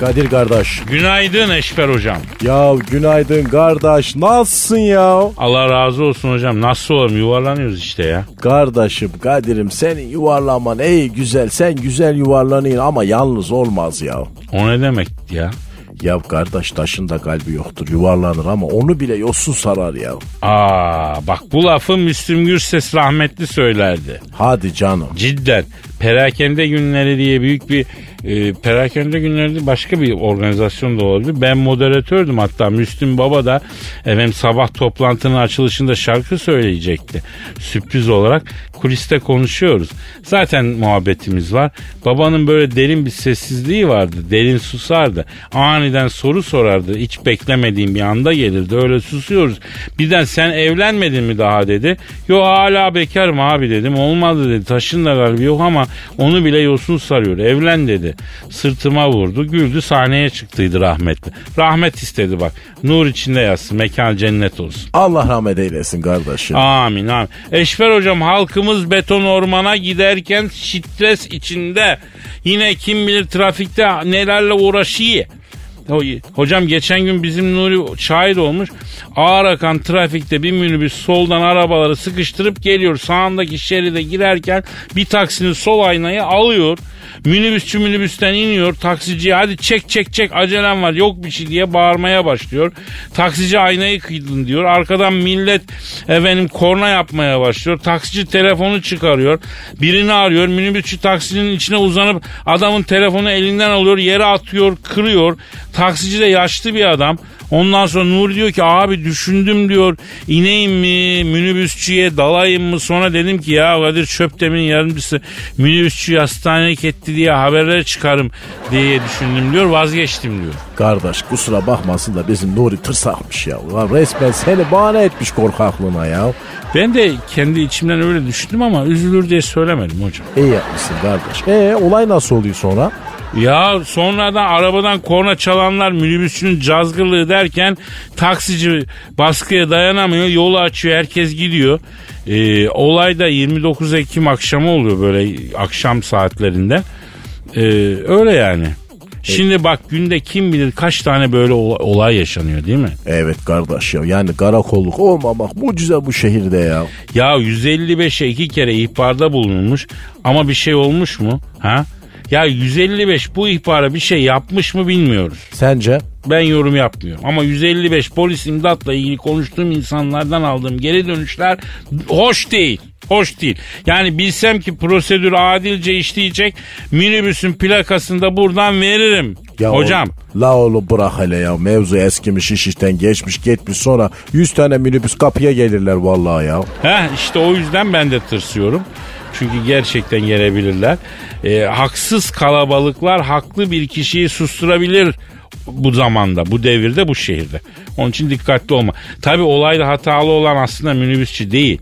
Kadir kardeş. Günaydın Eşber hocam. Ya günaydın kardeş. Nasılsın ya? Allah razı olsun hocam. Nasıl olalım yuvarlanıyoruz işte ya. Kardeşim Kadir'im senin yuvarlaman ey güzel. Sen güzel yuvarlanıyorsun ama yalnız olmaz ya. O ne demek ya? Ya kardeş taşın da kalbi yoktur yuvarlanır ama onu bile yosun sarar ya. Aa bak bu lafı Müslüm Gürses rahmetli söylerdi. Hadi canım. Cidden. Perakende günleri diye büyük bir e, perakende günleri başka bir organizasyon da olabilir. Ben moderatördüm hatta Müslüm Baba da efendim sabah toplantının açılışında şarkı söyleyecekti. Sürpriz olarak kuliste konuşuyoruz. Zaten muhabbetimiz var. Babanın böyle derin bir sessizliği vardı. Derin susardı. Aniden soru sorardı. Hiç beklemediğim bir anda gelirdi. Öyle susuyoruz. Birden sen evlenmedin mi daha dedi. Yo hala bekarım abi dedim. Olmadı dedi. Taşın da galiba yok ama onu bile yosun sarıyor. Evlen dedi. Sırtıma vurdu. Güldü sahneye çıktıydı rahmetli. Rahmet istedi bak. Nur içinde yatsın. Mekan cennet olsun. Allah rahmet eylesin kardeşim. Amin amin. Eşver hocam halkımız beton ormana giderken stres içinde. Yine kim bilir trafikte nelerle uğraşıyor. Hocam geçen gün bizim Nuri şahit olmuş. Ağır akan trafikte bir minibüs soldan arabaları sıkıştırıp geliyor. Sağındaki şeride girerken bir taksinin sol aynayı alıyor. Minibüsçü minibüsten iniyor. Taksiciye hadi çek çek çek acelem var yok bir şey diye bağırmaya başlıyor. Taksici aynayı kıydın diyor. Arkadan millet efendim korna yapmaya başlıyor. Taksici telefonu çıkarıyor. Birini arıyor. Minibüsçü taksinin içine uzanıp adamın telefonu elinden alıyor. Yere atıyor kırıyor. Taksici de yaşlı bir adam. Ondan sonra Nur diyor ki abi düşündüm diyor ineyim mi minibüsçüye dalayım mı sonra dedim ki ya Kadir Çöptem'in yardımcısı minibüsçüyü hastaneye etti diye haberler çıkarım diye düşündüm diyor vazgeçtim diyor. Kardeş kusura bakmasın da bizim Nuri tırsakmış ya. Ulan resmen seni bahane etmiş korkaklığına ya. Ben de kendi içimden öyle düşündüm ama üzülür diye söylemedim hocam. İyi yapmışsın kardeş. E olay nasıl oluyor sonra? Ya sonradan arabadan korna çalanlar minibüsçünün cazgırlığı derken taksici baskıya dayanamıyor. Yolu açıyor herkes gidiyor. Ee, olay da 29 Ekim akşamı oluyor böyle akşam saatlerinde. Ee, öyle yani. Şimdi bak günde kim bilir kaç tane böyle olay yaşanıyor değil mi? Evet kardeş ya yani karakolluk olmamak mucize bu şehirde ya. Ya 155'e iki kere ihbarda bulunmuş ama bir şey olmuş mu? Ha? Ya 155 bu ihbara bir şey yapmış mı bilmiyoruz. Sence? Ben yorum yapmıyorum. Ama 155 polis imdatla ilgili konuştuğum insanlardan aldığım geri dönüşler hoş değil. Hoş değil. Yani bilsem ki prosedür adilce işleyecek minibüsün plakasını da buradan veririm. Ya Hocam. O, la oğlum bırak hele ya. Mevzu eskimiş iş işten geçmiş gitmiş sonra 100 tane minibüs kapıya gelirler vallahi ya. Heh işte o yüzden ben de tırsıyorum. Çünkü gerçekten gelebilirler. E, haksız kalabalıklar haklı bir kişiyi susturabilir bu zamanda, bu devirde, bu şehirde. Onun için dikkatli olma. Tabi olayda hatalı olan aslında minibüsçü değil.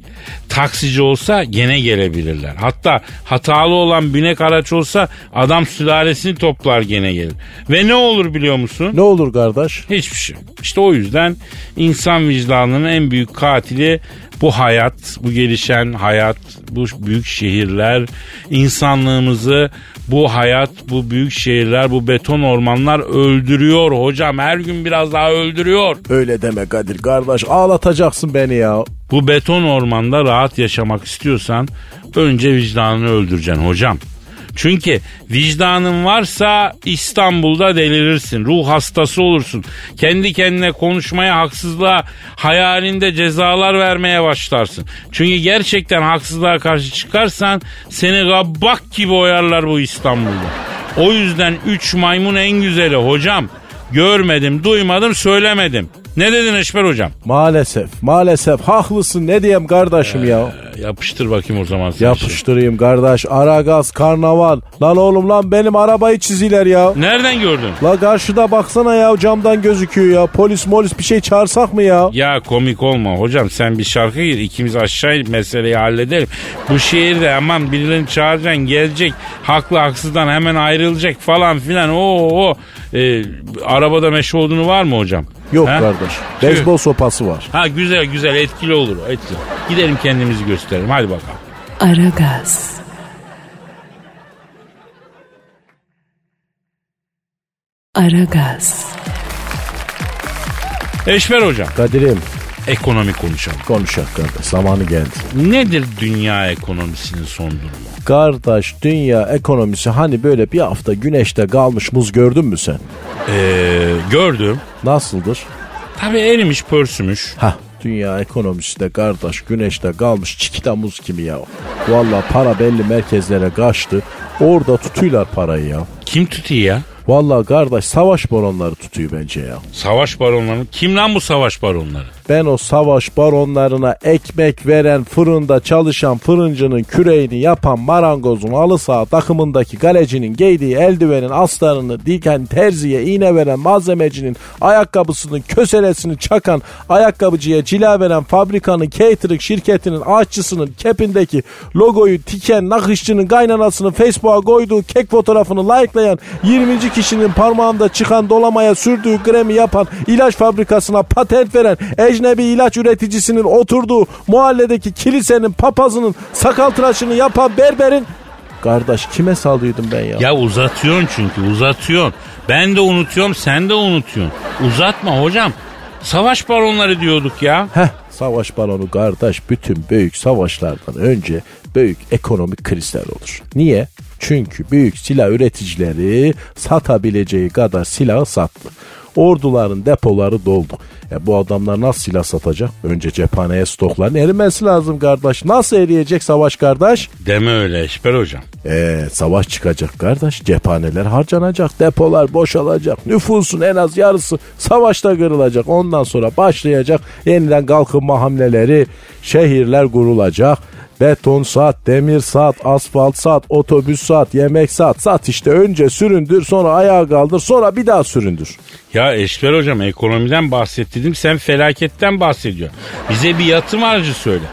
Taksici olsa gene gelebilirler. Hatta hatalı olan binek araç olsa adam sülalesini toplar gene gelir. Ve ne olur biliyor musun? Ne olur kardeş? Hiçbir şey. İşte o yüzden insan vicdanının en büyük katili bu hayat, bu gelişen hayat, bu büyük şehirler insanlığımızı bu hayat, bu büyük şehirler, bu beton ormanlar öldürüyor hocam. Her gün biraz daha öldürüyor. Öyle deme Kadir kardeş ağlatacaksın beni ya. Bu beton ormanda rahat yaşamak istiyorsan önce vicdanını öldüreceksin hocam. Çünkü vicdanın varsa İstanbul'da delirirsin. Ruh hastası olursun. Kendi kendine konuşmaya, haksızlığa, hayalinde cezalar vermeye başlarsın. Çünkü gerçekten haksızlığa karşı çıkarsan seni gabbak gibi oyarlar bu İstanbul'da. O yüzden üç maymun en güzeli hocam. Görmedim, duymadım, söylemedim. Ne dedin Eşber hocam? Maalesef maalesef haklısın ne diyeyim kardeşim ya. Yapıştır bakayım o zaman. sen Yapıştırayım kardeş Aragaz karnaval. Lan oğlum lan benim arabayı çiziler ya. Nereden gördün? La karşıda baksana ya camdan gözüküyor ya. Polis molis bir şey çağırsak mı ya? Ya komik olma hocam sen bir şarkı gir ikimiz aşağı inip meseleyi halledelim. Bu şehirde aman birilerini çağıracaksın gelecek haklı haksızdan hemen ayrılacak falan filan o o Ee, arabada meşe olduğunu var mı hocam? Yok Ha? kardeş. Beyzbol sopası var. Ha güzel güzel etkili olur etkili. Gidelim kendimizi gösterelim hadi bakalım. Aragaz, Aragaz, Eşber hocam Kadir'im ekonomi konuşalım. konuşak kardeş zamanı geldi. Nedir dünya ekonomisinin son durumu? Kardeş dünya ekonomisi hani böyle bir hafta güneşte kalmış muz gördün mü sen? Ee, gördüm. Nasıldır? Tabii erimiş pörsümüş. Hah dünya ekonomisi de kardeş güneşte kalmış çikita muz gibi ya. Valla para belli merkezlere kaçtı. Orada tutuyorlar parayı ya. Kim tutuyor ya? Valla kardeş savaş baronları tutuyor bence ya. Savaş baronları. Kim lan bu savaş baronları? Ben o savaş baronlarına ekmek veren fırında çalışan fırıncının küreğini yapan marangozun halı saha takımındaki galecinin giydiği eldivenin astarını diken terziye iğne veren malzemecinin ayakkabısının köselesini çakan ayakkabıcıya cila veren fabrikanın catering şirketinin aşçısının kepindeki logoyu tiken nakışçının kaynanasının Facebook'a koyduğu kek fotoğrafını likelayan 20. kişinin parmağında çıkan dolamaya sürdüğü kremi yapan ilaç fabrikasına patent veren ecnebi ilaç üreticisinin oturduğu mahalledeki kilisenin papazının sakal tıraşını yapan berberin Kardeş kime sallıyordum ben ya? Ya uzatıyorsun çünkü uzatıyorsun. Ben de unutuyorum sen de unutuyorsun. Uzatma hocam. Savaş baronları diyorduk ya. Heh savaş balonu kardeş bütün büyük savaşlardan önce büyük ekonomik krizler olur. Niye? Çünkü büyük silah üreticileri satabileceği kadar silah sattı. Orduların depoları doldu. E bu adamlar nasıl silah satacak? Önce cephaneye stokların erimesi lazım kardeş. Nasıl eriyecek savaş kardeş? Deme öyle Eşber hocam. E savaş çıkacak kardeş. Cephaneler harcanacak. Depolar boşalacak. Nüfusun en az yarısı savaşta kırılacak. Ondan sonra başlayacak yeniden kalkınma hamleleri. Şehirler kurulacak. Beton sat, demir sat, asfalt sat, otobüs sat, yemek sat. Sat işte önce süründür sonra ayağa kaldır sonra bir daha süründür. Ya Eşber hocam ekonomiden bahsettim sen felaketten bahsediyorsun. Bize bir yatırım aracı söyle.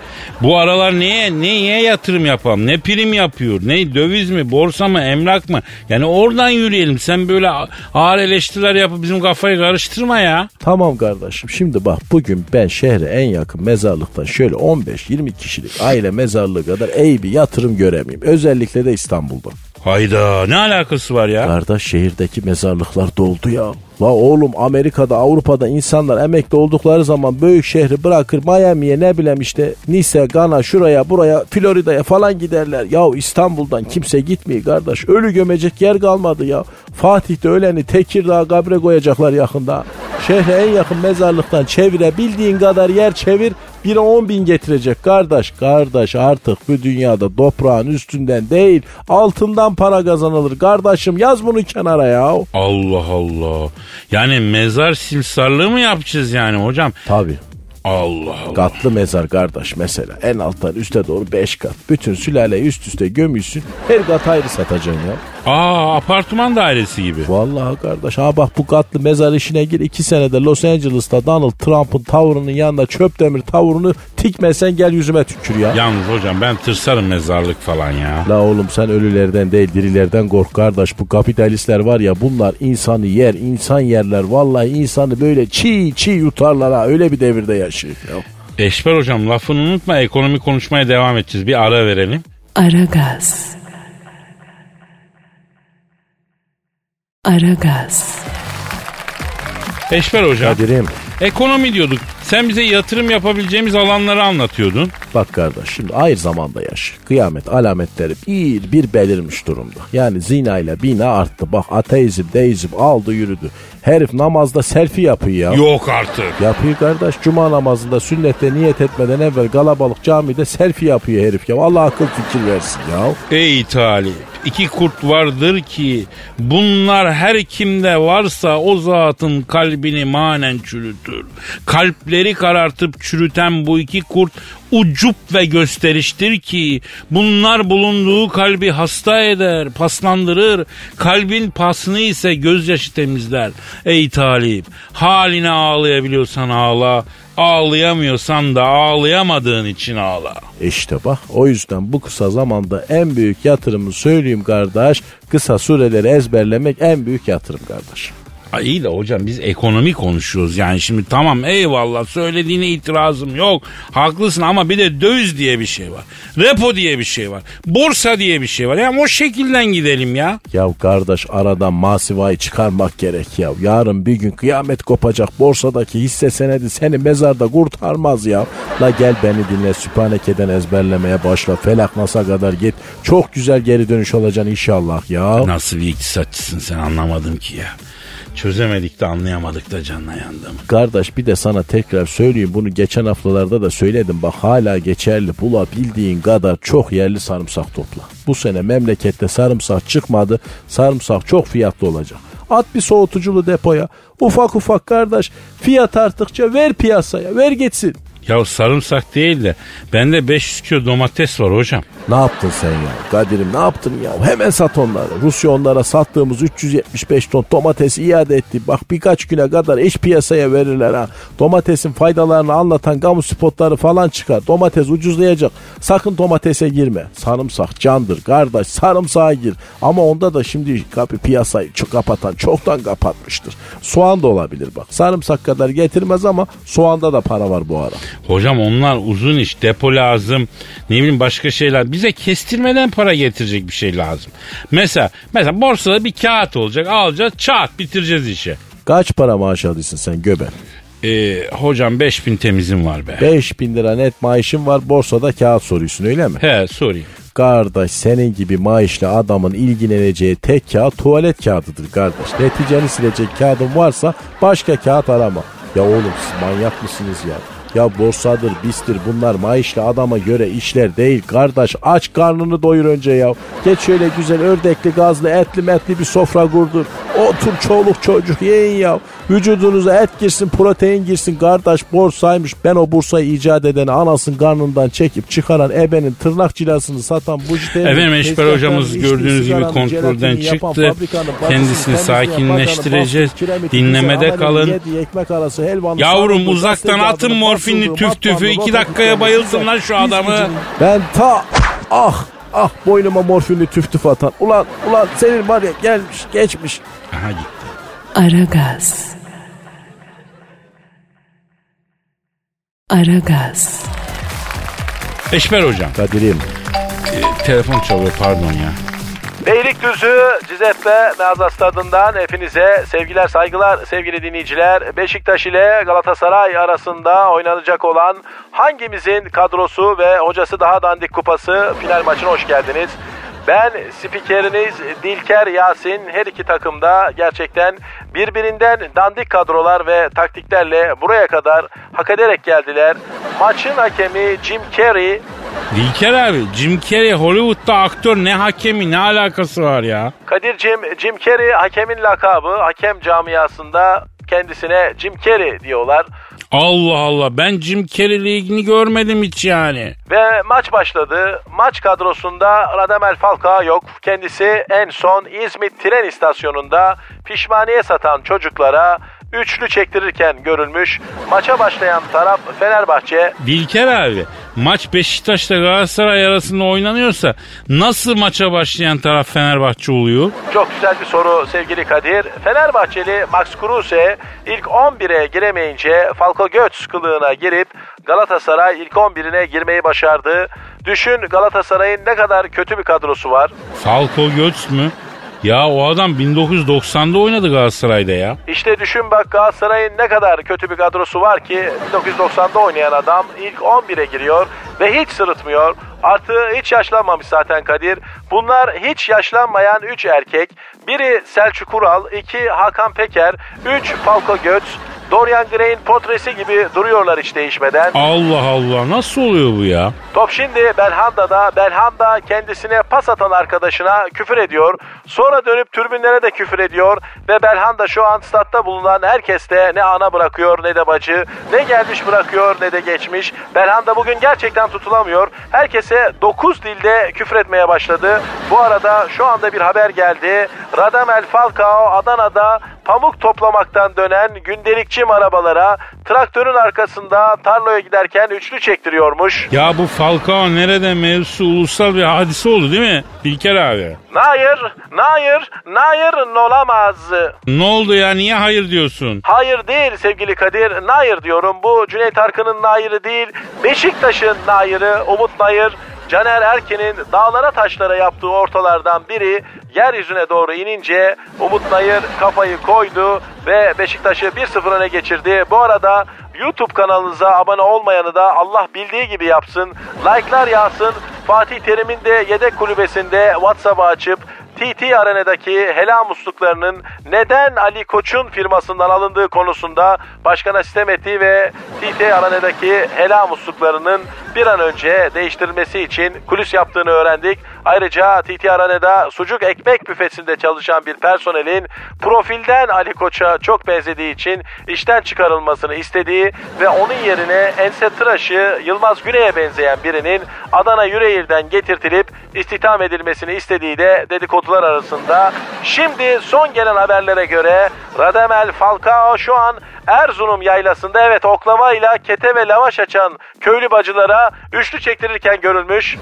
Bu aralar neye neye yatırım yapalım? Ne prim yapıyor? Ne döviz mi? Borsa mı? Emlak mı? Yani oradan yürüyelim. Sen böyle ağır eleştiriler yapıp bizim kafayı karıştırma ya. Tamam kardeşim şimdi bak bugün ben şehre en yakın mezarlıktan şöyle 15-20 kişilik aile mezarlığı kadar iyi bir yatırım göremeyim. Özellikle de İstanbul'da. Hayda ne alakası var ya? Kardeş şehirdeki mezarlıklar doldu ya. La oğlum Amerika'da Avrupa'da insanlar emekli oldukları zaman büyük şehri bırakır Miami'ye ne bileyim işte Nice, Gana şuraya buraya Florida'ya falan giderler. Ya İstanbul'dan kimse gitmiyor kardeş. Ölü gömecek yer kalmadı ya. Fatih'te öleni Tekirdağ kabre koyacaklar yakında. Şehre en yakın mezarlıktan çevirebildiğin kadar yer çevir. Biri 10 bin getirecek kardeş. Kardeş artık bu dünyada toprağın üstünden değil altından para kazanılır. Kardeşim yaz bunu kenara ya. Allah Allah. Yani mezar simsarlığı mı yapacağız yani hocam? Tabii. Allah Allah. Katlı mezar kardeş mesela. En alttan üste doğru 5 kat. Bütün sülaleyi üst üste gömüyorsun. Her kat ayrı satacaksın ya. Aa apartman dairesi gibi. Vallahi kardeş ha bak bu katlı mezar işine gir. 2 senede Los Angeles'ta Donald Trump'ın tavrının yanında çöp demir tavrını tikmesen gel yüzüme tükür ya. Yalnız hocam ben tırsarım mezarlık falan ya. La oğlum sen ölülerden değil dirilerden kork kardeş. Bu kapitalistler var ya bunlar insanı yer, insan yerler. Vallahi insanı böyle çiğ çiğ yutarlar ha. Öyle bir devirde yaşıyor ya. Eşber hocam lafını unutma ekonomi konuşmaya devam edeceğiz. Bir ara verelim. Aragaz. Aragaz. Eşber hocam Kadir'im ekonomi diyorduk. Sen bize yatırım yapabileceğimiz alanları anlatıyordun. Bak kardeş şimdi aynı zamanda yaş. Kıyamet alametleri bir bir belirmiş durumda. Yani zina ile bina arttı. Bak ateizm deizm aldı yürüdü. Herif namazda selfie yapıyor ya. Yok artık. Yapıyor kardeş. Cuma namazında sünnette niyet etmeden evvel galabalık camide selfie yapıyor herif ya. Allah akıl fikir versin ya. Ey talip iki kurt vardır ki bunlar her kimde varsa o zatın kalbini manen çürütür. Kalpleri karartıp çürüten bu iki kurt ucup ve gösteriştir ki bunlar bulunduğu kalbi hasta eder, paslandırır. Kalbin pasını ise gözyaşı temizler. Ey talip haline ağlayabiliyorsan ağla, ağlayamıyorsan da ağlayamadığın için ağla. İşte bak o yüzden bu kısa zamanda en büyük yatırımı söyleyeyim kardeş. Kısa süreleri ezberlemek en büyük yatırım kardeş. İyi de hocam biz ekonomi konuşuyoruz yani şimdi tamam eyvallah söylediğine itirazım yok. Haklısın ama bir de döviz diye bir şey var. Repo diye bir şey var. Borsa diye bir şey var. Yani o şekilden gidelim ya. Ya kardeş aradan masivayı çıkarmak gerek ya. Yarın bir gün kıyamet kopacak borsadaki hisse senedi seni mezarda kurtarmaz ya. La gel beni dinle süphanekeden ezberlemeye başla. Felak nasa kadar git. Çok güzel geri dönüş olacaksın inşallah ya. Nasıl bir iktisatçısın sen anlamadım ki ya. Çözemedik de anlayamadık da canına yandım. Kardeş bir de sana tekrar söyleyeyim bunu geçen haftalarda da söyledim bak hala geçerli bulabildiğin kadar çok yerli sarımsak topla. Bu sene memlekette sarımsak çıkmadı sarımsak çok fiyatlı olacak. At bir soğutuculu depoya ufak ufak kardeş fiyat arttıkça ver piyasaya ver geçsin. Ya sarımsak değil de bende 500 kilo domates var hocam. Ne yaptın sen ya? Kadir'im ne yaptın ya? Hemen sat onları. Rusya onlara sattığımız 375 ton domatesi iade etti. Bak birkaç güne kadar eş piyasaya verirler ha. Domatesin faydalarını anlatan kamu spotları falan çıkar. Domates ucuzlayacak. Sakın domatese girme. Sarımsak candır kardeş. Sarımsağa gir. Ama onda da şimdi kapı piyasayı çok kapatan çoktan kapatmıştır. Soğan da olabilir bak. Sarımsak kadar getirmez ama soğanda da para var bu ara. Hocam onlar uzun iş depo lazım ne bileyim başka şeyler bize kestirmeden para getirecek bir şey lazım. Mesela mesela borsada bir kağıt olacak alacağız çat bitireceğiz işi. Kaç para maaş alıyorsun sen göben? Ee, hocam 5000 temizim var be. 5000 lira net maaşın var borsada kağıt soruyorsun öyle mi? He sorayım. Kardeş senin gibi maaşlı adamın ilgileneceği tek kağıt tuvalet kağıdıdır kardeş. Neticeni silecek kağıdın varsa başka kağıt arama. Ya oğlum siz manyak mısınız ya? Ya borsadır, bistir bunlar maaşlı adama göre işler değil. Kardeş aç karnını doyur önce ya. Geç şöyle güzel ördekli, gazlı, etli metli bir sofra kurdur. Otur çoluk çocuk yiyin ya. Vücudunuza et girsin, protein girsin. Kardeş borsaymış. Ben o bursayı icat edeni anasının karnından çekip çıkaran ebenin tırnak cilasını satan bu Efendim Eşber hocamız gördüğünüz gibi kontrolden çıktı. Kendisini sakinleştireceğiz. Dinlemede kalın. Yavrum uzaktan atın morfinli tüf tüfü. iki dakikaya bayılsın lan şu adamı. Ben ta ah ah boynuma morfinli tüf tüf atan. Ulan ulan senin var ya gelmiş geçmiş. Aha gitti. Aragaz. Aragaz. Eşber hocam. Kadir'im e, telefon çalıyor pardon ya. Beylikdüzü Cizeppe Meazza Stadı'ndan hepinize sevgiler saygılar sevgili dinleyiciler. Beşiktaş ile Galatasaray arasında oynanacak olan hangimizin kadrosu ve hocası daha dandik kupası final maçına hoş geldiniz. Ben spikeriniz Dilker Yasin her iki takımda gerçekten birbirinden dandik kadrolar ve taktiklerle buraya kadar hak ederek geldiler. Maçın hakemi Jim Carrey Dilker abi Jim Carrey Hollywood'da aktör ne hakemi ne alakası var ya? Kadir'cim Jim Carrey hakemin lakabı hakem camiasında kendisine Jim Carrey diyorlar. Allah Allah ben Jim Carrey ligini görmedim hiç yani. Ve maç başladı. Maç kadrosunda Radamel Falcao yok. Kendisi en son İzmit tren istasyonunda pişmaniye satan çocuklara üçlü çektirirken görülmüş. Maça başlayan taraf Fenerbahçe. Dilker abi maç Beşiktaş'ta Galatasaray arasında oynanıyorsa nasıl maça başlayan taraf Fenerbahçe oluyor? Çok güzel bir soru sevgili Kadir. Fenerbahçeli Max Kruse ilk 11'e giremeyince Falco Götz kılığına girip Galatasaray ilk 11'ine girmeyi başardı. Düşün Galatasaray'ın ne kadar kötü bir kadrosu var. Falco Götz mü? Ya o adam 1990'da oynadı Galatasaray'da ya. İşte düşün bak Galatasaray'ın ne kadar kötü bir kadrosu var ki 1990'da oynayan adam ilk 11'e giriyor ve hiç sırıtmıyor. Artı hiç yaşlanmamış zaten Kadir. Bunlar hiç yaşlanmayan 3 erkek. Biri Selçuk Ural, 2 Hakan Peker, 3 Falco Götz, Dorian Gray'in portresi gibi duruyorlar hiç değişmeden. Allah Allah nasıl oluyor bu ya? Top şimdi Belhanda'da. Belhanda kendisine pas atan arkadaşına küfür ediyor. Sonra dönüp türbünlere de küfür ediyor. Ve Belhanda şu an statta bulunan herkeste ne ana bırakıyor ne de bacı. Ne gelmiş bırakıyor ne de geçmiş. Belhanda bugün gerçekten tutulamıyor. Herkese 9 dilde küfür etmeye başladı. Bu arada şu anda bir haber geldi. Radamel Falcao Adana'da pamuk toplamaktan dönen gündelikçi arabalara traktörün arkasında tarlaya giderken üçlü çektiriyormuş. Ya bu Falcao nerede mevzusu ulusal bir hadise oldu değil mi? Bilker abi. Hayır, hayır, hayır olamaz. Ne oldu ya niye hayır diyorsun? Hayır değil sevgili Kadir, hayır diyorum. Bu Cüneyt Arkın'ın hayırı değil, Beşiktaş'ın hayırı, Umut Nayır, Caner Erkin'in dağlara taşlara yaptığı ortalardan biri yeryüzüne doğru inince Umut Nayır kafayı koydu ve Beşiktaş'ı 1-0 öne geçirdi. Bu arada YouTube kanalınıza abone olmayanı da Allah bildiği gibi yapsın. Like'lar yağsın. Fatih Terim'in de yedek kulübesinde WhatsApp'ı açıp TT Arena'daki helal musluklarının neden Ali Koç'un firmasından alındığı konusunda başkana sistem ettiği ve TT Arena'daki helal musluklarının bir an önce değiştirilmesi için kulis yaptığını öğrendik. Ayrıca TT Arena'da sucuk ekmek büfesinde çalışan bir personelin profilden Ali Koç'a çok benzediği için işten çıkarılmasını istediği ve onun yerine ense tıraşı Yılmaz Güney'e benzeyen birinin Adana Yüreğir'den getirtilip istihdam edilmesini istediği de dedikodular arasında. Şimdi son gelen haberlere göre Radamel Falcao şu an Erzurum yaylasında evet oklavayla kete ve lavaş açan köylü bacılara üçlü çektirirken görülmüş.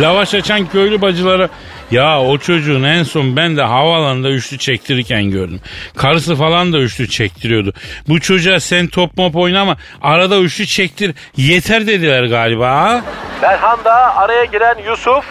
Lavaş açan köylü bacıları ya o çocuğun en son ben de havaalanında üçlü çektirirken gördüm. Karısı falan da üçlü çektiriyordu. Bu çocuğa sen top mop oynama arada üçlü çektir yeter dediler galiba ha? Belhanda araya giren Yusuf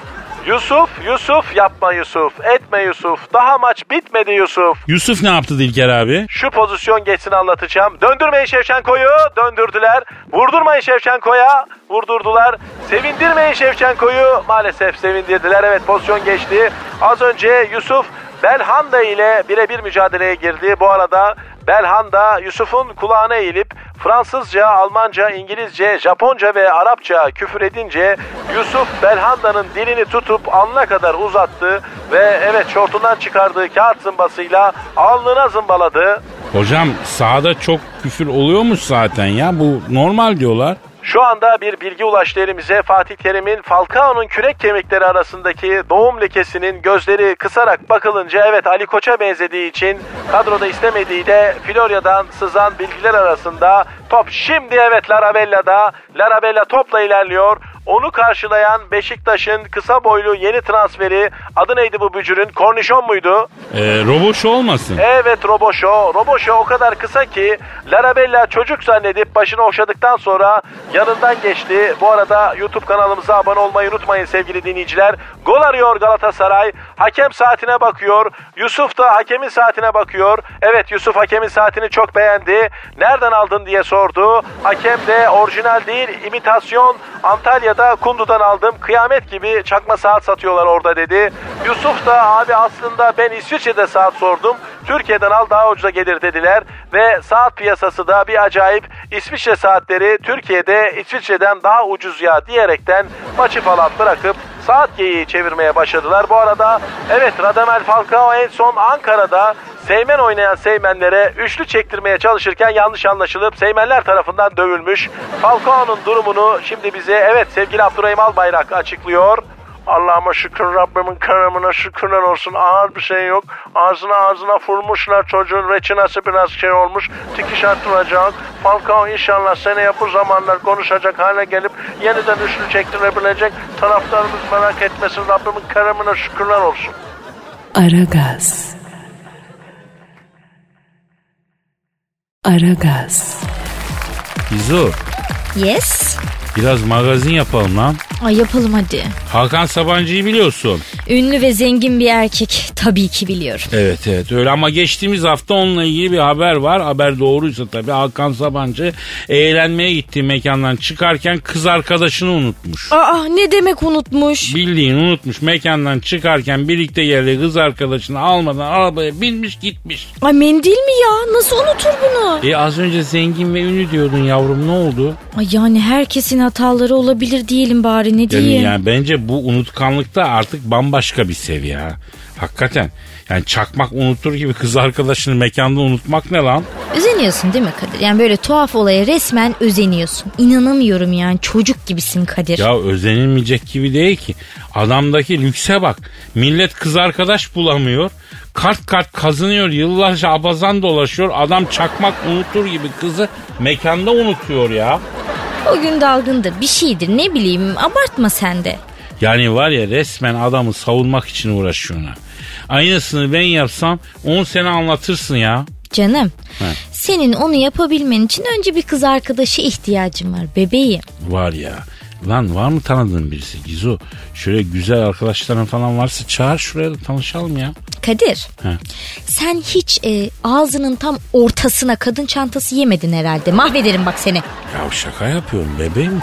Yusuf, Yusuf yapma Yusuf, etme Yusuf, daha maç bitmedi Yusuf. Yusuf ne yaptı Dilker abi? Şu pozisyon geçsin anlatacağım. Döndürmeyin Şevçenko'yu, döndürdüler. Vurdurmayın Şevçenko'ya, vurdurdular. Sevindirmeyin Şevçenko'yu, maalesef sevindirdiler. Evet pozisyon geçti. Az önce Yusuf Belhanda ile birebir mücadeleye girdi. Bu arada Belhanda Yusuf'un kulağına eğilip Fransızca, Almanca, İngilizce, Japonca ve Arapça küfür edince Yusuf Belhanda'nın dilini tutup alnına kadar uzattı ve evet şortundan çıkardığı kağıt zımbasıyla alnına zımbaladı. Hocam sahada çok küfür oluyormuş zaten ya bu normal diyorlar. Şu anda bir bilgi ulaştı elimize. Fatih Terim'in Falcao'nun kürek kemikleri arasındaki doğum lekesinin gözleri kısarak bakılınca evet Ali Koç'a benzediği için kadroda istemediği de Florya'dan sızan bilgiler arasında top şimdi evet Larabella'da. Larabella topla ilerliyor. Onu karşılayan Beşiktaş'ın kısa boylu yeni transferi adı neydi bu bücürün? Kornişon muydu? Ee, roboşu olmasın? Evet Roboşo. Roboşo o kadar kısa ki Larabella çocuk zannedip başını okşadıktan sonra yanından geçti. Bu arada YouTube kanalımıza abone olmayı unutmayın sevgili dinleyiciler. Gol arıyor Galatasaray. Hakem saatine bakıyor. Yusuf da hakemin saatine bakıyor. Evet Yusuf hakemin saatini çok beğendi. Nereden aldın diye sordu. Hakem de orijinal değil imitasyon Antalya'da Kundu'dan aldım. Kıyamet gibi çakma saat satıyorlar orada dedi. Yusuf da abi aslında ben İsviçre'de saat sordum. Türkiye'den al daha ucuza gelir dediler ve saat piyasası da bir acayip İsviçre saatleri Türkiye'de İsviçre'den daha ucuz ya diyerekten maçı falan bırakıp saat geyiği çevirmeye başladılar. Bu arada evet Radamel Falcao en son Ankara'da Seymen oynayan Seymenlere üçlü çektirmeye çalışırken yanlış anlaşılıp Seymenler tarafından dövülmüş. Falcao'nun durumunu şimdi bize evet sevgili Abdurrahim Albayrak açıklıyor. Allah'ıma şükür Rabbimin keremine şükürler olsun ağır bir şey yok. Ağzına ağzına vurmuşlar çocuğun reçinası biraz şey olmuş. Dikiş attıracak. Falcao inşallah seneye bu zamanlar konuşacak hale gelip yeniden üçlü çektirebilecek. Taraftarımız merak etmesin Rabbimin keremine şükürler olsun. Aragaz. Aragaz. Gizu Yes. Biraz magazin yapalım lan. Ay yapalım hadi. Hakan Sabancı'yı biliyorsun. Ünlü ve zengin bir erkek. Tabii ki biliyorum. Evet evet öyle ama geçtiğimiz hafta onunla ilgili bir haber var. Haber doğruysa tabii Hakan Sabancı eğlenmeye gittiği mekandan çıkarken kız arkadaşını unutmuş. Aa ne demek unutmuş? Bildiğin unutmuş mekandan çıkarken birlikte geldiği kız arkadaşını almadan arabaya binmiş gitmiş. Ay mendil mi ya? Nasıl unutur bunu? E az önce zengin ve ünlü diyordun yavrum ne oldu? Ay yani herkesin hataları olabilir diyelim bari ne Yani, diyeyim. yani bence bu unutkanlıkta artık bambaşka bir seviye. ha. Hakikaten. Yani çakmak unutur gibi kız arkadaşını mekanda unutmak ne lan? Özeniyorsun değil mi Kadir? Yani böyle tuhaf olaya resmen özeniyorsun. İnanamıyorum yani çocuk gibisin Kadir. Ya özenilmeyecek gibi değil ki. Adamdaki lükse bak. Millet kız arkadaş bulamıyor. Kart kart kazınıyor. Yıllarca abazan dolaşıyor. Adam çakmak unutur gibi kızı mekanda unutuyor ya. O gün dalgındır bir şeydir ne bileyim abartma sen de. Yani var ya resmen adamı savunmak için uğraşıyorlar. Aynısını ben yapsam 10 sene anlatırsın ya. Canım He. senin onu yapabilmen için önce bir kız arkadaşı ihtiyacın var bebeğim. Var ya. Lan var mı tanıdığın birisi Gizo? Şöyle güzel arkadaşların falan varsa çağır şuraya da tanışalım ya. Kadir He. sen hiç e, ağzının tam ortasına kadın çantası yemedin herhalde. Mahvederim bak seni. Ya şaka yapıyorum bebeğim?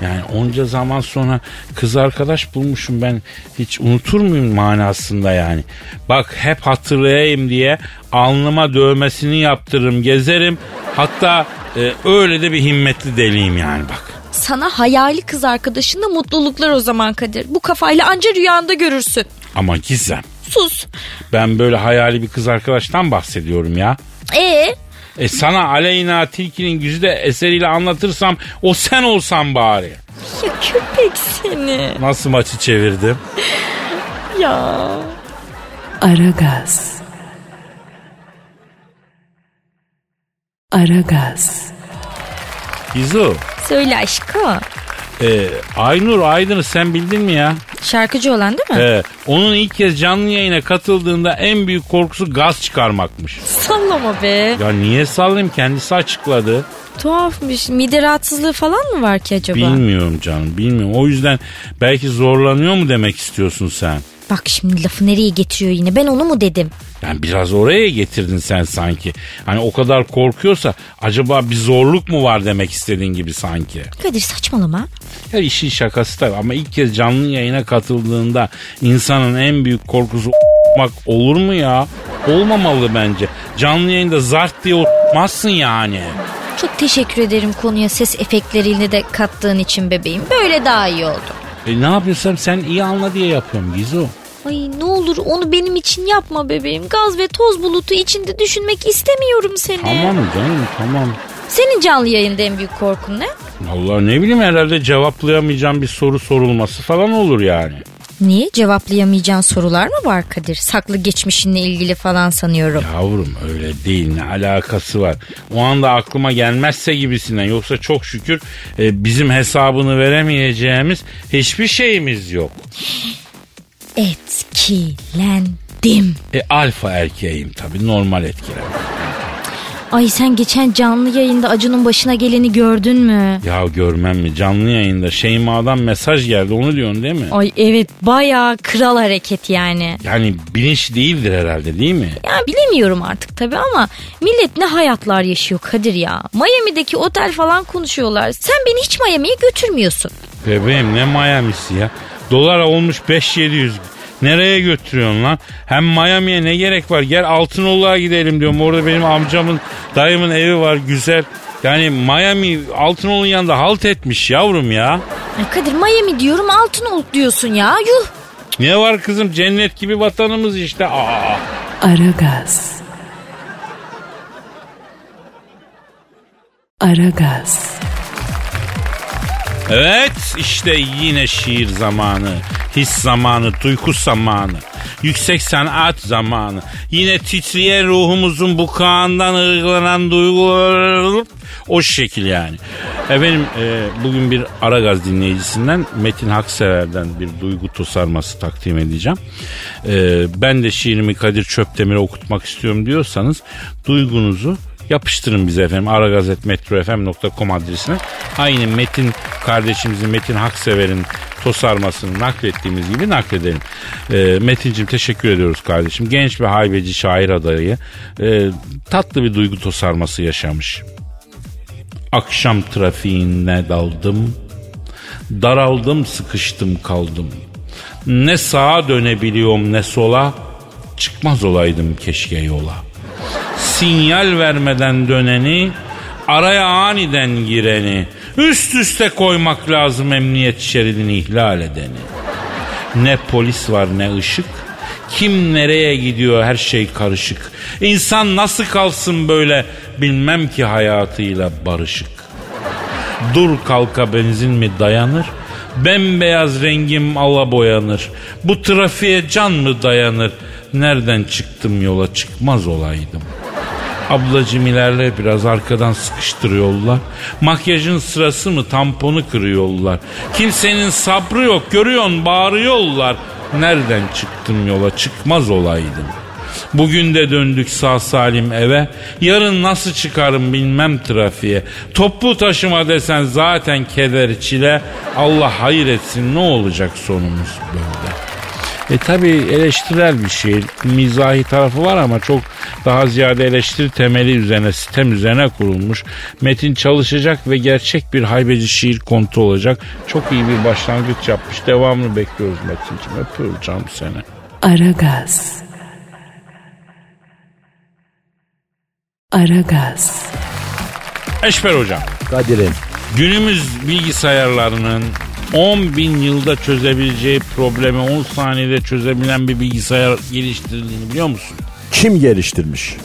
Yani onca zaman sonra kız arkadaş bulmuşum ben hiç unutur muyum manasında yani. Bak hep hatırlayayım diye alnıma dövmesini yaptırırım gezerim. Hatta e, öyle de bir himmetli deliyim yani bak. Sana hayali kız arkadaşınla mutluluklar o zaman Kadir. Bu kafayla anca rüyanda görürsün. Ama Gizem Sus. ben böyle hayali bir kız arkadaştan bahsediyorum ya. Ee, E sana Aleyna Tilki'nin güzide eseriyle anlatırsam o sen olsan bari. ya köpek seni. Nasıl maçı çevirdim? Ya. Aragaz. Aragaz. Gizu. Söyle aşkım. E, Aynur Aydın'ı sen bildin mi ya? Şarkıcı olan değil mi? Ee, onun ilk kez canlı yayına katıldığında en büyük korkusu gaz çıkarmakmış. Sallama be. Ya niye sallayayım kendisi açıkladı. Tuhafmış. Mide rahatsızlığı falan mı var ki acaba? Bilmiyorum canım bilmiyorum. O yüzden belki zorlanıyor mu demek istiyorsun sen? Bak şimdi lafı nereye getiriyor yine. Ben onu mu dedim? Yani biraz oraya getirdin sen sanki. Hani o kadar korkuyorsa acaba bir zorluk mu var demek istediğin gibi sanki. Kadir saçmalama. Ya işin şakası tabii ama ilk kez canlı yayına katıldığında insanın en büyük korkusu mak olur mu ya? Olmamalı bence. Canlı yayında zart diye oturmazsın yani. Çok teşekkür ederim konuya ses efektleriyle de kattığın için bebeğim. Böyle daha iyi oldu. E ne yapıyorsam sen iyi anla diye yapıyorum Gizo. Ay ne olur onu benim için yapma bebeğim. Gaz ve toz bulutu içinde düşünmek istemiyorum seni. Tamam canım tamam. Senin canlı yayında en büyük korkun ne? Vallahi ne bileyim herhalde cevaplayamayacağım bir soru sorulması falan olur yani. Niye? Cevaplayamayacağın sorular mı var Kadir? Saklı geçmişinle ilgili falan sanıyorum. Yavrum öyle değil ne alakası var. O anda aklıma gelmezse gibisinden yoksa çok şükür e, bizim hesabını veremeyeceğimiz hiçbir şeyimiz yok. Etkilendim. E alfa erkeğim tabii normal etkiler. Ay sen geçen canlı yayında Acun'un başına geleni gördün mü? Ya görmem mi canlı yayında Şeyma'dan mesaj geldi onu diyorsun değil mi? Ay evet bayağı kral hareket yani. Yani bilinç değildir herhalde değil mi? Ya bilemiyorum artık tabii ama millet ne hayatlar yaşıyor Kadir ya. Miami'deki otel falan konuşuyorlar. Sen beni hiç Miami'ye götürmüyorsun. Bebeğim ne Miami'si ya? Dolar olmuş 5-700. Nereye götürüyorsun lan? Hem Miami'ye ne gerek var? Gel Altınoluk'a gidelim diyorum. Orada benim amcamın, dayımın evi var güzel. Yani Miami Altınoluk'un yanında halt etmiş yavrum ya. Ay Kadir Miami diyorum Altınoluk diyorsun ya. Yuh. Ne var kızım cennet gibi vatanımız işte. Aa. Aragaz. Aragaz. Evet işte yine şiir zamanı, his zamanı, duygu zamanı, yüksek sanat zamanı. Yine titreyen ruhumuzun bukağından ırglanan duygular o şekil yani. Efendim e, bugün bir Aragaz dinleyicisinden Metin Haksever'den bir duygu tosarması takdim edeceğim. E, ben de şiirimi Kadir Çöpdemir'e okutmak istiyorum diyorsanız duygunuzu yapıştırın bize efendim aragazetmetrofm.com adresine. Aynı Metin kardeşimizin Metin Haksever'in tosarmasını naklettiğimiz gibi nakledelim. E, Metin'cim teşekkür ediyoruz kardeşim. Genç ve haybeci şair adayı e, tatlı bir duygu tosarması yaşamış. Akşam trafiğine daldım. Daraldım sıkıştım kaldım. Ne sağa dönebiliyorum ne sola. Çıkmaz olaydım keşke yola. Sinyal vermeden döneni, araya aniden gireni, üst üste koymak lazım emniyet şeridini ihlal edeni. Ne polis var ne ışık, kim nereye gidiyor her şey karışık. İnsan nasıl kalsın böyle bilmem ki hayatıyla barışık. Dur kalka benzin mi dayanır? Bembeyaz rengim ala boyanır. Bu trafiğe can mı dayanır? Nereden çıktım yola çıkmaz olaydım. Ablacım ilerle biraz arkadan sıkıştırıyorlar. Makyajın sırası mı tamponu kırıyorlar. Kimsenin sabrı yok görüyorsun bağırıyorlar. Nereden çıktım yola çıkmaz olaydım. Bugün de döndük sağ salim eve. Yarın nasıl çıkarım bilmem trafiğe. Toplu taşıma desen zaten keder çile. Allah hayır etsin ne olacak sonumuz böyle. E tabi eleştirel bir şiir. Mizahi tarafı var ama çok daha ziyade eleştiri temeli üzerine, sistem üzerine kurulmuş. Metin çalışacak ve gerçek bir haybeci şiir kontu olacak. Çok iyi bir başlangıç yapmış. Devamını bekliyoruz Metin'ciğim. Öpüyorum canım seni. Aragaz. Aragaz. Eşber hocam. Kadir'im Günümüz bilgisayarlarının 10 bin yılda çözebileceği problemi 10 saniyede çözebilen bir bilgisayar geliştirildiğini biliyor musun? kim geliştirmiş?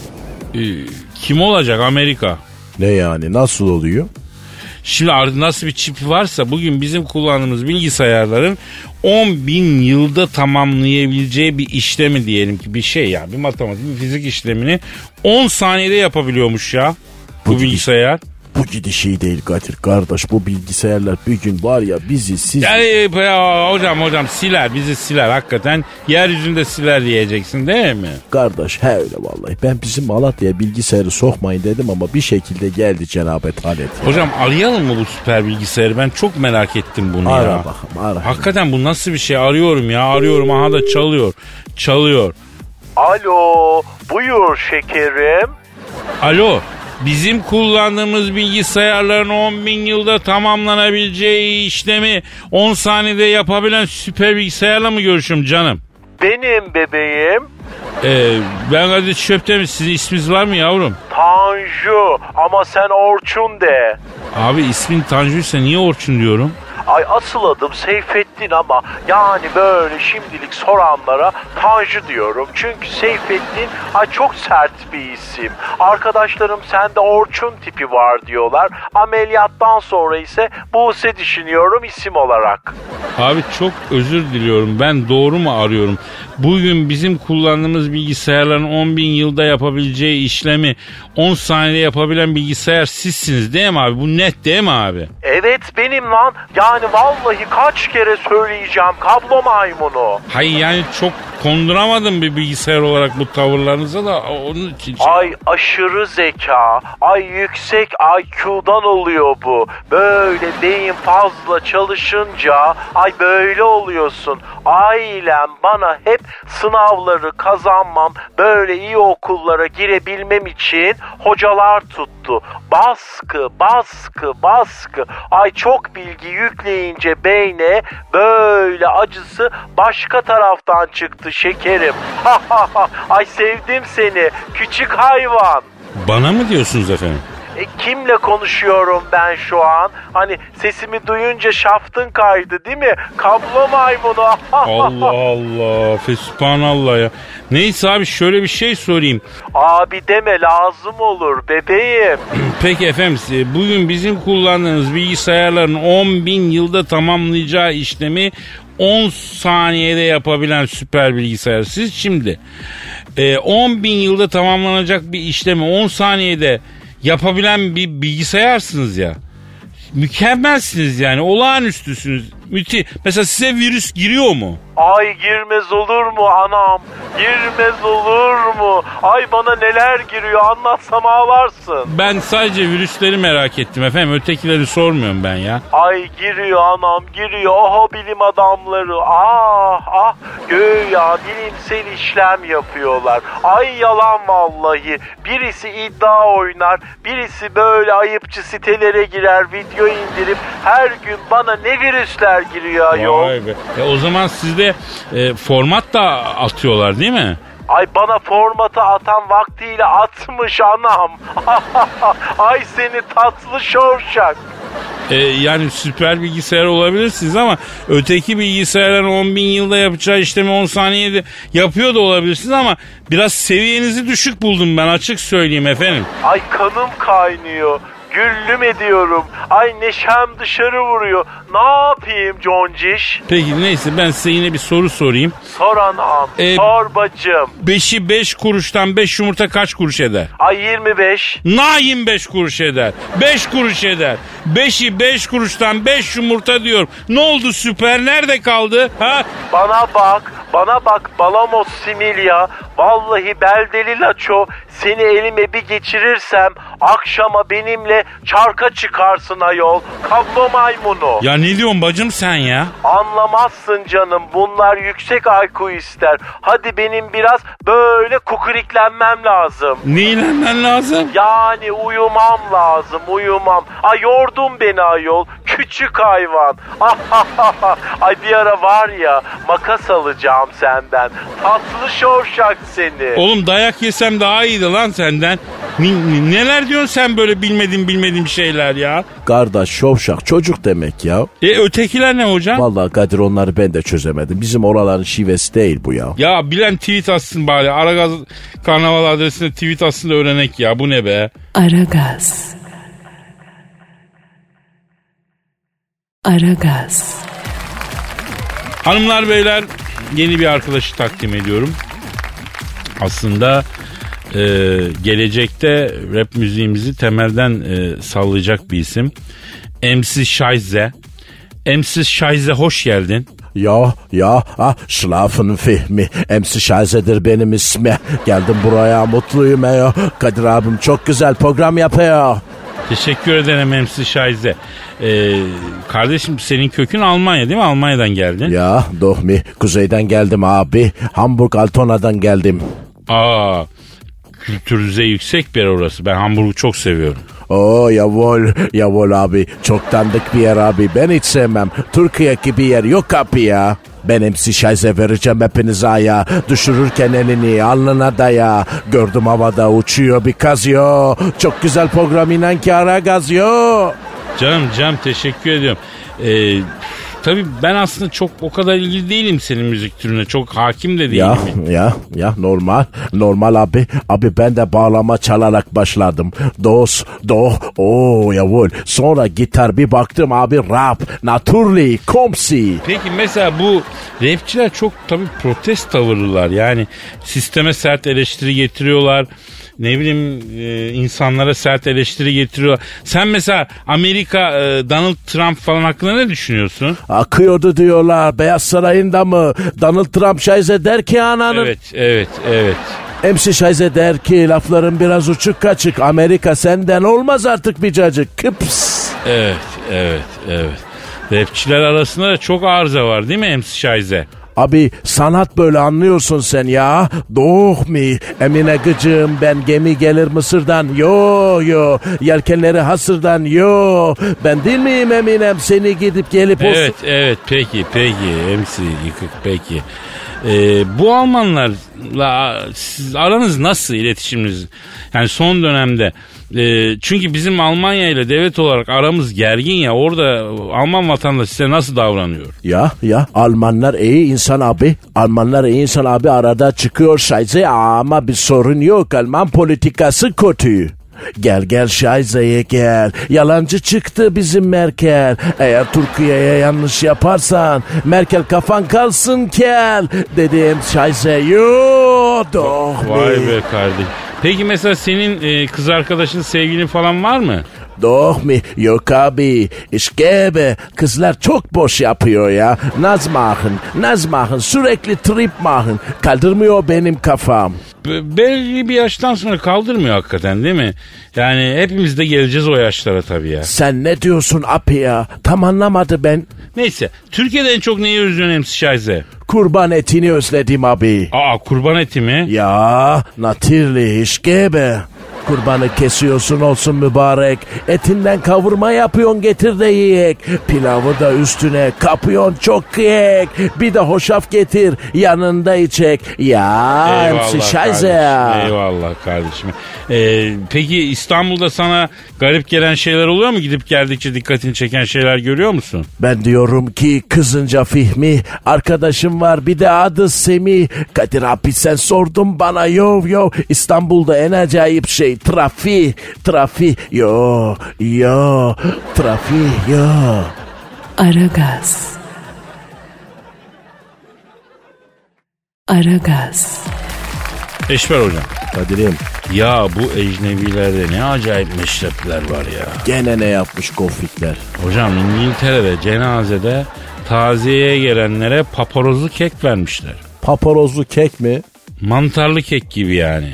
Ee, kim olacak Amerika? Ne yani nasıl oluyor? Şimdi nasıl bir çipi varsa bugün bizim kullandığımız bilgisayarların 10 bin yılda tamamlayabileceği bir işlemi diyelim ki bir şey ya bir matematik bir fizik işlemini 10 saniyede yapabiliyormuş ya bu, Bu bilgisayar. Bu gidişi iyi değil Kadir kardeş bu bilgisayarlar bir gün var ya bizi siz Ya, e, ya, hocam hocam siler bizi siler hakikaten yeryüzünde siler diyeceksin değil mi? kardeş he öyle vallahi ben bizim Malatya'ya bilgisayarı sokmayın dedim ama bir şekilde geldi cenabet alet. Hocam arayalım mı bu süper bilgisayarı ben çok merak ettim bunu Ara ya. bakalım ara. Hakikaten bu nasıl bir şey arıyorum ya arıyorum aha da çalıyor çalıyor. Alo, buyur şekerim. Alo bizim kullandığımız bilgisayarların 10 bin yılda tamamlanabileceği işlemi 10 saniyede yapabilen süper bilgisayarla mı görüşüm canım? Benim bebeğim Ee, ben Kadir Çöptemir sizin isminiz var mı yavrum? Tanju ama sen Orçun de. Abi ismin Tanju'ysa niye Orçun diyorum? Ay asıl adım Seyfettin ama yani böyle şimdilik soranlara Tanju diyorum. Çünkü Seyfettin ay çok sert bir isim. Arkadaşlarım sende Orçun tipi var diyorlar. Ameliyattan sonra ise Buse düşünüyorum isim olarak. Abi çok özür diliyorum. Ben doğru mu arıyorum? Bugün bizim kullandığımız bilgisayarların 10 bin yılda yapabileceği işlemi 10 saniyede yapabilen bilgisayar sizsiniz değil mi abi? Bu net değil mi abi? Evet benim lan. Yani vallahi kaç kere söyleyeceğim kablo maymunu. Hayır yani çok konduramadım bir bilgisayar olarak bu tavırlarınıza da onun için. şey- Ay aşırı zeka, ay yüksek IQ'dan oluyor bu. Böyle beyin fazla çalışınca ay böyle oluyorsun. Ailem bana hep sınavları kazanmam, böyle iyi okullara girebilmem için hocalar tuttu. Baskı, baskı, baskı. Ay çok bilgi yükleyince beyne böyle acısı başka taraftan çıktı şekerim. Ay sevdim seni küçük hayvan. Bana mı diyorsunuz efendim? E, kimle konuşuyorum ben şu an? Hani sesimi duyunca şaftın kaydı değil mi? Kablo maymunu. Allah Allah. Fesubhanallah ya. Neyse abi şöyle bir şey sorayım. Abi deme lazım olur bebeğim. Peki efendim size bugün bizim kullandığımız bilgisayarların 10 bin yılda tamamlayacağı işlemi 10 saniyede yapabilen süper bilgisayar. Siz şimdi e, 10 bin yılda tamamlanacak bir işlemi 10 saniyede yapabilen bir bilgisayarsınız ya. Mükemmelsiniz yani olağanüstüsünüz. Müthiş. Mesela size virüs giriyor mu? Ay girmez olur mu anam? Girmez olur mu? Ay bana neler giriyor anlatsam ağlarsın. Ben sadece virüsleri merak ettim efendim. Ötekileri sormuyorum ben ya. Ay giriyor anam giriyor. Oho bilim adamları. Ah ah göya bilimsel işlem yapıyorlar. Ay yalan vallahi. Birisi iddia oynar. Birisi böyle ayıpçı sitelere girer. Video indirip her gün bana ne virüsler giriyor ayol. Vay be. E o zaman sizde e, format da atıyorlar değil mi? Ay bana formatı atan vaktiyle atmış anam. Ay seni tatlı şorşak. E, yani süper bilgisayar olabilirsiniz ama öteki bilgisayarların 10 bin yılda yapacağı işlemi 10 saniyede yapıyor da olabilirsiniz ama biraz seviyenizi düşük buldum ben açık söyleyeyim efendim. Ay kanım kaynıyor. Güllüm ediyorum. Ay neşem dışarı vuruyor. Ne yapayım Conciş? Peki neyse ben size yine bir soru sorayım. Sor anam. Ee, Sor bacım. Beşi 5 kuruştan 5 yumurta kaç kuruş eder? Ay 25. Na 25 kuruş eder. 5 kuruş eder. 5'i 5 kuruştan 5 yumurta diyorum. Ne oldu süper nerede kaldı? Ha? Bana bak. Bana bak Balamos Similya. Vallahi beldeli laço. Seni elime bir geçirirsem akşama benimle çarka çıkarsın ayol. Kablo maymunu. Ya ne diyorsun bacım sen ya? Anlamazsın canım bunlar yüksek IQ ister. Hadi benim biraz böyle kukuriklenmem lazım. Neylenmen lazım? Yani uyumam lazım uyumam. Ay yordun beni ayol küçük hayvan. Ay bir ara var ya makas alacağım senden. Tatlı şorşak seni. Oğlum dayak yesem daha iyiydi lan senden. N- neler diyorsun sen böyle bilmediğim bilmediğim şeyler ya? Kardeş şovşak çocuk demek ya. E ötekiler ne hocam? Vallahi Kadir onları ben de çözemedim. Bizim oraların şivesi değil bu ya. Ya bilen tweet atsın bari. Aragaz karnaval adresine tweet atsın da öğrenek ya. Bu ne be? Aragaz. Aragaz. Hanımlar beyler yeni bir arkadaşı takdim ediyorum. Aslında e, gelecekte rap müziğimizi temelden e, sallayacak bir isim. MC Şayze. MC Şayze hoş geldin. Ya ya ah Schlafen Fehmi MC Şaze'dir benim ismi. Geldim buraya mutluyum ya. Kadir abim çok güzel program yapıyor. Teşekkür ederim MC Şayze. E, kardeşim senin kökün Almanya değil mi? Almanya'dan geldin. Ya Dohmi kuzeyden geldim abi. Hamburg Altona'dan geldim. Aa, kültür düzeyi yüksek bir yer orası. Ben Hamburg'u çok seviyorum. Oo yavol yavol abi çok tanıdık bir yer abi ben hiç sevmem. Türkiye gibi yer yok abi ya. Ben MC vereceğim hepinize ya. Düşürürken elini alnına daya. Gördüm havada uçuyor bir kazıyor. Çok güzel program inan ki ara gazıyor. Canım canım teşekkür ediyorum. Ee, tabii ben aslında çok o kadar ilgili değilim senin müzik türüne. Çok hakim de değilim. Ya ya ya normal normal abi abi ben de bağlama çalarak başladım. Dos do o yavul sonra gitar bir baktım abi rap naturally komsi. Peki mesela bu rapçiler çok tabii protest tavırlılar. Yani sisteme sert eleştiri getiriyorlar. Ne bileyim e, insanlara sert eleştiri getiriyorlar. Sen mesela Amerika e, Donald Trump falan hakkında ne düşünüyorsun? Akıyordu diyorlar Beyaz Sarayı'nda mı? Donald Trump şayze der ki ananın. Evet, evet, evet. MC şayze der ki lafların biraz uçuk kaçık. Amerika senden olmaz artık bir cacık. Kıps. Evet, evet, evet. Rapçiler arasında da çok arıza var değil mi MC Şayze? Abi sanat böyle anlıyorsun sen ya. Doğ mi? Emine gıcığım ben gemi gelir Mısır'dan. Yo yo. Yelkenleri hasırdan. Yo. Ben değil miyim Eminem seni gidip gelip Evet, evet. Peki, peki. MC yıkık peki. Ee, bu Almanlarla siz aranız nasıl iletişiminiz? Yani son dönemde e, çünkü bizim Almanya ile devlet olarak aramız gergin ya orada Alman vatandaşı size nasıl davranıyor? Ya ya Almanlar iyi insan abi. Almanlar iyi insan abi arada çıkıyor şayze ama bir sorun yok. Alman politikası kötü. Gel gel Şayze'ye gel. Yalancı çıktı bizim Merkel. Eğer Türkiye'ye yanlış yaparsan Merkel kafan kalsın kel. Dedim Şayze yo doh Vay be kardeşim. Peki mesela senin e, kız arkadaşın sevgilin falan var mı? Doğ mu? Yok abi. İşkebe. Kızlar çok boş yapıyor ya. Naz machen, naz machen. Sürekli trip machen. Kaldırmıyor benim kafam. Belli bir yaştan sonra kaldırmıyor hakikaten değil mi? Yani hepimiz de geleceğiz o yaşlara tabii ya. Sen ne diyorsun abi ya? Tam anlamadı ben. Neyse Türkiye'de en çok neyi özlüyorsun Şayze? Kurban etini özledim abi. Aa kurban eti mi? Ya natürlich işkebe. Kurbanı kesiyorsun olsun mübarek. Etinden kavurma yapıyorsun getir de yiyek. Pilavı da üstüne kapıyorsun çok yiyek. Bir de hoşaf getir yanında içek. Ya hepsi şayze ya. Eyvallah kardeşim. Ee, peki İstanbul'da sana garip gelen şeyler oluyor mu? Gidip geldikçe dikkatini çeken şeyler görüyor musun? Ben diyorum ki kızınca Fihmi arkadaşım var bir de adı Semih. Kadir abi sen sordun bana yo yo İstanbul'da en acayip şey trafi trafi yo yo trafi yo. Aragaz. Aragaz. Eşber hocam. Kadir'im Ya bu ecnebilerde ne acayip meşrepler var ya. gene ne yapmış konflikler? Hocam İngiltere'de cenazede taziyeye gelenlere paparozlu kek vermişler. Paparozlu kek mi? Mantarlı kek gibi yani.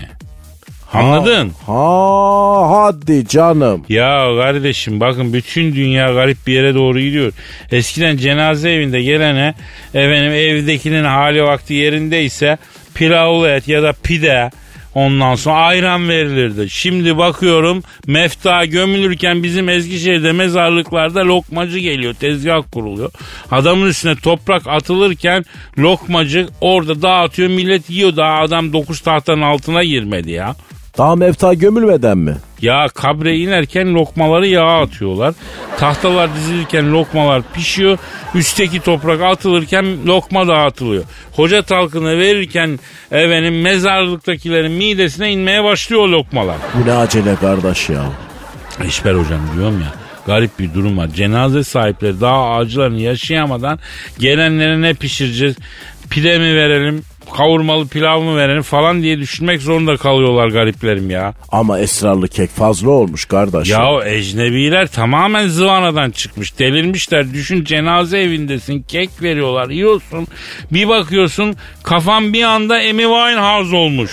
Anladın? Ha hadi canım. Ya kardeşim bakın bütün dünya garip bir yere doğru gidiyor. Eskiden cenaze evinde gelene efendim evdekinin hali vakti yerindeyse pilavlı et ya da pide ondan sonra ayran verilirdi. Şimdi bakıyorum mefta gömülürken bizim Eskişehir'de mezarlıklarda lokmacı geliyor. Tezgah kuruluyor. Adamın üstüne toprak atılırken lokmacı orada dağıtıyor millet yiyor. Daha adam dokuz tahtanın altına girmedi ya. Daha mefta gömülmeden mi? Ya kabre inerken lokmaları yağa atıyorlar. Tahtalar dizilirken lokmalar pişiyor. Üstteki toprak atılırken lokma dağıtılıyor. Hoca talkını verirken efendim mezarlıktakilerin midesine inmeye başlıyor lokmalar. Bu ne acele kardeş ya. İşber hocam diyorum ya garip bir durum var. Cenaze sahipleri daha acılarını yaşayamadan gelenlere ne pişireceğiz? Pide mi verelim? Kavurmalı pilav mı verelim falan diye düşünmek zorunda kalıyorlar gariplerim ya. Ama esrarlı kek fazla olmuş kardeş. Ya ecnebiler tamamen zıvanadan çıkmış. Delirmişler. Düşün cenaze evindesin. Kek veriyorlar. Yiyorsun. Bir bakıyorsun kafan bir anda Amy Winehouse olmuş.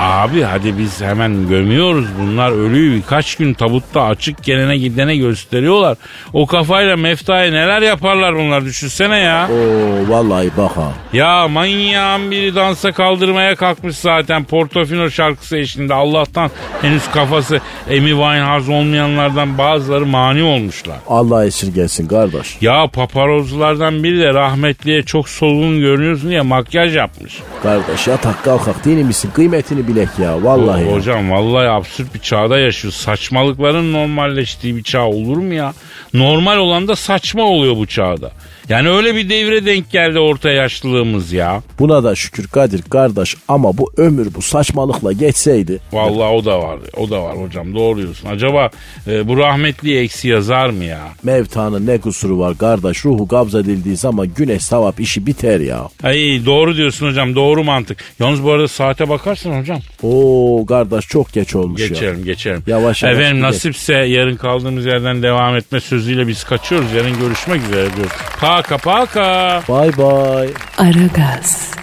Abi hadi biz hemen gömüyoruz. Bunlar ölüyü birkaç gün tabutta açık gelene gidene gösteriyorlar. O kafayla meftaya neler yaparlar bunlar düşünsene ya. Oo vallahi bak ha. Ya manyağın biri dansa kaldırmaya kalkmış zaten Portofino şarkısı eşliğinde. Allah'tan henüz kafası Amy Winehouse olmayanlardan bazıları mani olmuşlar. Allah esirgesin kardeş. Ya paparozlardan biri de rahmetliye çok solgun görünüyorsun diye makyaj yapmış. Kardeş yatak kalkak değil misin? Kıymetini bilek ya vallahi. O- hocam vallahi absürt bir çağda yaşıyoruz. Saçmalıkların normalleştiği bir çağ olur mu ya? Normal olan da saçma oluyor bu çağda. Yani öyle bir devre denk geldi orta yaşlılığımız ya. Buna da şükür Kadir kardeş ama bu ömür bu saçmalıkla geçseydi. Vallahi o da var. O da var hocam. Doğru diyorsun. Acaba e, bu rahmetli eksi yazar mı ya? Mevtanın ne kusuru var kardeş ruhu kabz edildiği zaman güneş savap işi biter ya. Ay doğru diyorsun hocam. Doğru mantık. Yalnız bu arada saate bakarsın hocam. Oo kardeş çok geç olmuş ya. Geçelim geçelim. Yavaş yavaş Efendim gidelim. nasipse yarın kaldığımız yerden devam etme sözüyle biz kaçıyoruz. Yarın görüşmek üzere diyoruz. Paka paka. Bay bay. Aragaz.